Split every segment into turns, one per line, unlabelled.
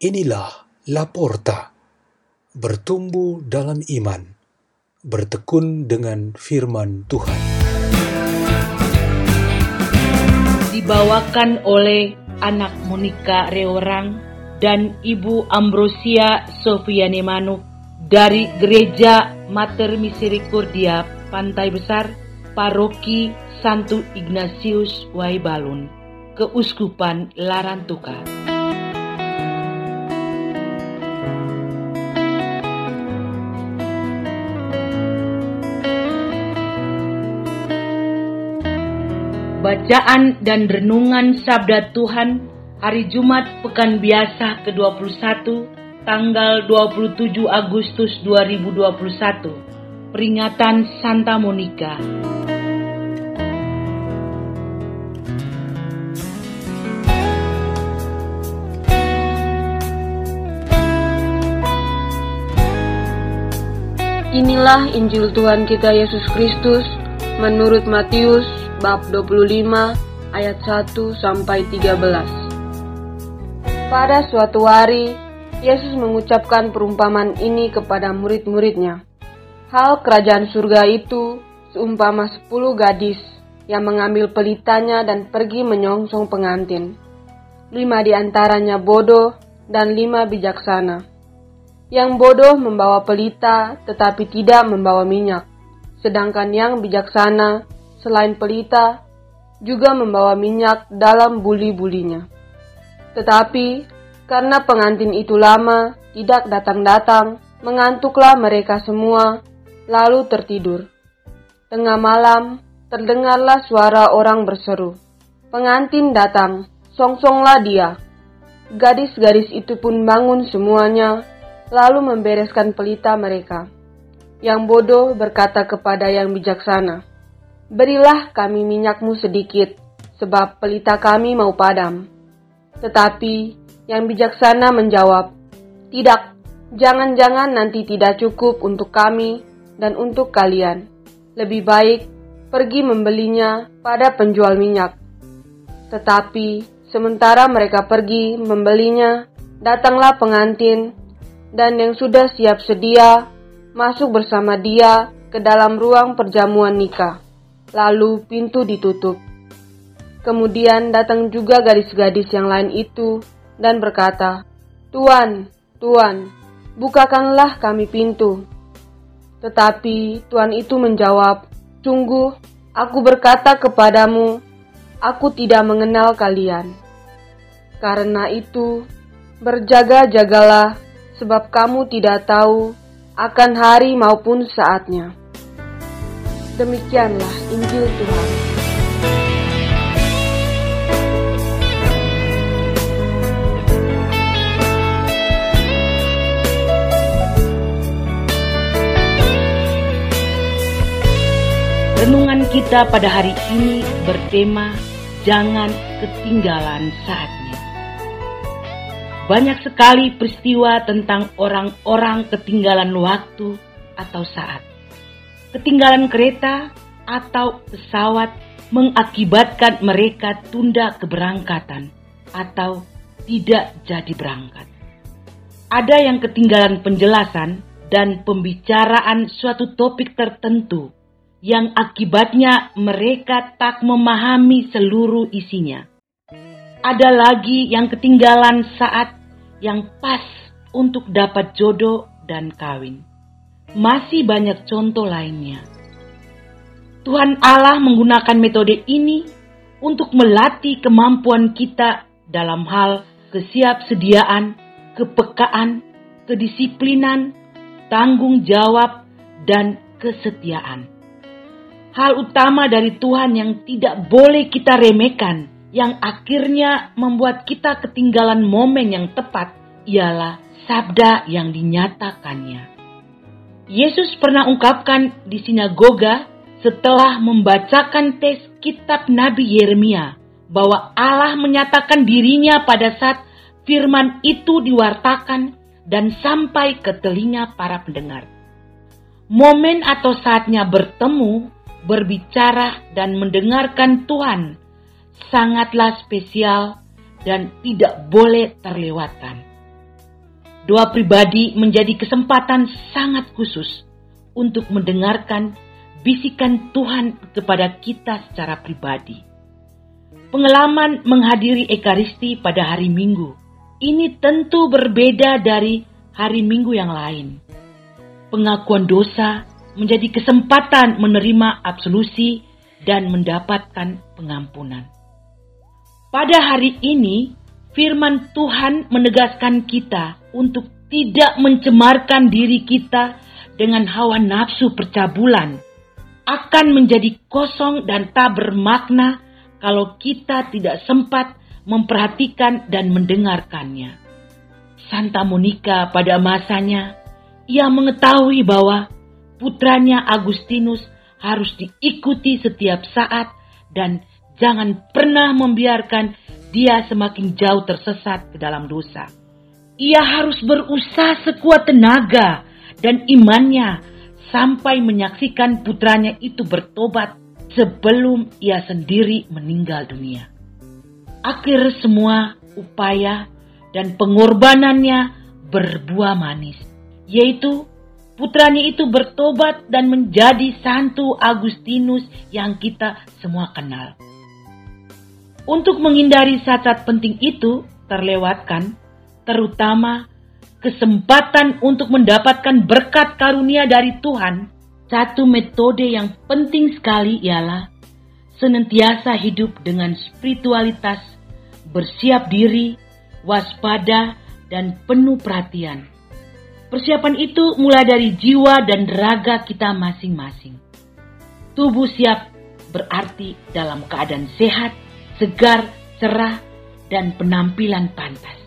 Inilah Laporta, bertumbuh dalam iman, bertekun dengan firman Tuhan.
Dibawakan oleh anak Monika Reorang dan Ibu Ambrosia Sofiane Manuk dari Gereja Mater Misericordia Pantai Besar, Paroki Santo Ignatius Waibalun, Keuskupan Larantuka. Bacaan dan Renungan Sabda Tuhan Hari Jumat Pekan Biasa ke-21 tanggal 27 Agustus 2021 Peringatan Santa Monica.
Inilah Injil Tuhan kita Yesus Kristus menurut Matius bab 25 ayat 1 sampai 13. Pada suatu hari, Yesus mengucapkan perumpamaan ini kepada murid-muridnya. Hal kerajaan surga itu seumpama sepuluh gadis yang mengambil pelitanya dan pergi menyongsong pengantin. Lima di antaranya bodoh dan lima bijaksana. Yang bodoh membawa pelita tetapi tidak membawa minyak, sedangkan yang bijaksana selain pelita, juga membawa minyak dalam buli-bulinya. Tetapi karena pengantin itu lama, tidak datang-datang, mengantuklah mereka semua, lalu tertidur. Tengah malam, terdengarlah suara orang berseru, "Pengantin datang, songsonglah dia." Gadis-gadis itu pun bangun semuanya, lalu membereskan pelita mereka. Yang bodoh berkata kepada yang bijaksana, Berilah kami minyakmu sedikit, sebab pelita kami mau padam. Tetapi yang bijaksana menjawab, Tidak, jangan-jangan nanti tidak cukup untuk kami dan untuk kalian. Lebih baik pergi membelinya pada penjual minyak. Tetapi sementara mereka pergi membelinya, datanglah pengantin, dan yang sudah siap sedia masuk bersama dia ke dalam ruang perjamuan nikah. Lalu pintu ditutup. Kemudian datang juga gadis-gadis yang lain itu dan berkata, Tuan, Tuan, bukakanlah kami pintu. Tetapi Tuan itu menjawab, Sungguh, aku berkata kepadamu, aku tidak mengenal kalian. Karena itu, berjaga-jagalah, sebab kamu tidak tahu akan hari maupun saatnya. Demikianlah Injil Tuhan.
Renungan kita pada hari ini bertema Jangan ketinggalan saatnya. Banyak sekali peristiwa tentang orang-orang ketinggalan waktu atau saat ketinggalan kereta atau pesawat mengakibatkan mereka tunda keberangkatan atau tidak jadi berangkat. Ada yang ketinggalan penjelasan dan pembicaraan suatu topik tertentu yang akibatnya mereka tak memahami seluruh isinya. Ada lagi yang ketinggalan saat yang pas untuk dapat jodoh dan kawin. Masih banyak contoh lainnya. Tuhan Allah menggunakan metode ini untuk melatih kemampuan kita dalam hal kesiapsediaan, kepekaan, kedisiplinan, tanggung jawab, dan kesetiaan. Hal utama dari Tuhan yang tidak boleh kita remehkan, yang akhirnya membuat kita ketinggalan momen yang tepat, ialah sabda yang dinyatakannya. Yesus pernah ungkapkan di sinagoga setelah membacakan tes kitab Nabi Yeremia bahwa Allah menyatakan dirinya pada saat firman itu diwartakan dan sampai ke telinga para pendengar. Momen atau saatnya bertemu, berbicara dan mendengarkan Tuhan sangatlah spesial dan tidak boleh terlewatkan. Doa pribadi menjadi kesempatan sangat khusus untuk mendengarkan bisikan Tuhan kepada kita secara pribadi. Pengalaman menghadiri Ekaristi pada hari Minggu ini tentu berbeda dari hari Minggu yang lain. Pengakuan dosa menjadi kesempatan menerima absolusi dan mendapatkan pengampunan. Pada hari ini, firman Tuhan menegaskan kita untuk tidak mencemarkan diri kita dengan hawa nafsu percabulan akan menjadi kosong dan tak bermakna kalau kita tidak sempat memperhatikan dan mendengarkannya. Santa Monica pada masanya, ia mengetahui bahwa putranya Agustinus harus diikuti setiap saat dan jangan pernah membiarkan dia semakin jauh tersesat ke dalam dosa. Ia harus berusaha sekuat tenaga dan imannya sampai menyaksikan putranya itu bertobat sebelum ia sendiri meninggal dunia. Akhir semua upaya dan pengorbanannya berbuah manis, yaitu putranya itu bertobat dan menjadi Santo Agustinus yang kita semua kenal. Untuk menghindari saat-saat penting itu terlewatkan, terutama kesempatan untuk mendapatkan berkat karunia dari Tuhan satu metode yang penting sekali ialah senantiasa hidup dengan spiritualitas, bersiap diri, waspada, dan penuh perhatian. Persiapan itu mulai dari jiwa dan raga kita masing-masing. Tubuh siap berarti dalam keadaan sehat, segar, cerah, dan penampilan pantas.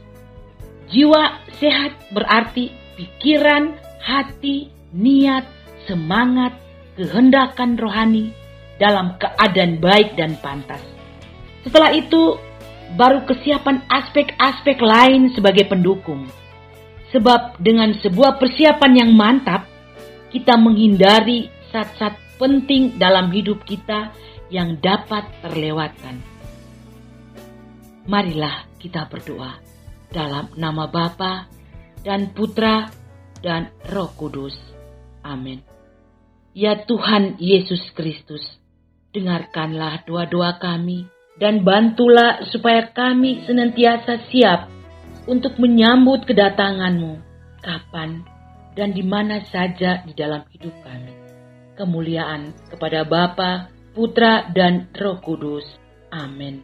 Jiwa sehat berarti pikiran, hati, niat, semangat, kehendakan rohani dalam keadaan baik dan pantas. Setelah itu, baru kesiapan aspek-aspek lain sebagai pendukung. Sebab dengan sebuah persiapan yang mantap, kita menghindari saat-saat penting dalam hidup kita yang dapat terlewatkan. Marilah kita berdoa dalam nama Bapa dan Putra dan Roh Kudus. Amin. Ya Tuhan Yesus Kristus, dengarkanlah doa-doa kami dan bantulah supaya kami senantiasa siap untuk menyambut kedatanganmu kapan dan di mana saja di dalam hidup kami. Kemuliaan kepada Bapa, Putra, dan Roh Kudus. Amin.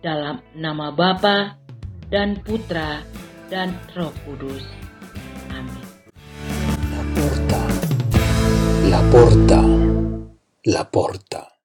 Dalam nama Bapa dan Putra dan Roh Kudus. Amin.
La porta, la porta.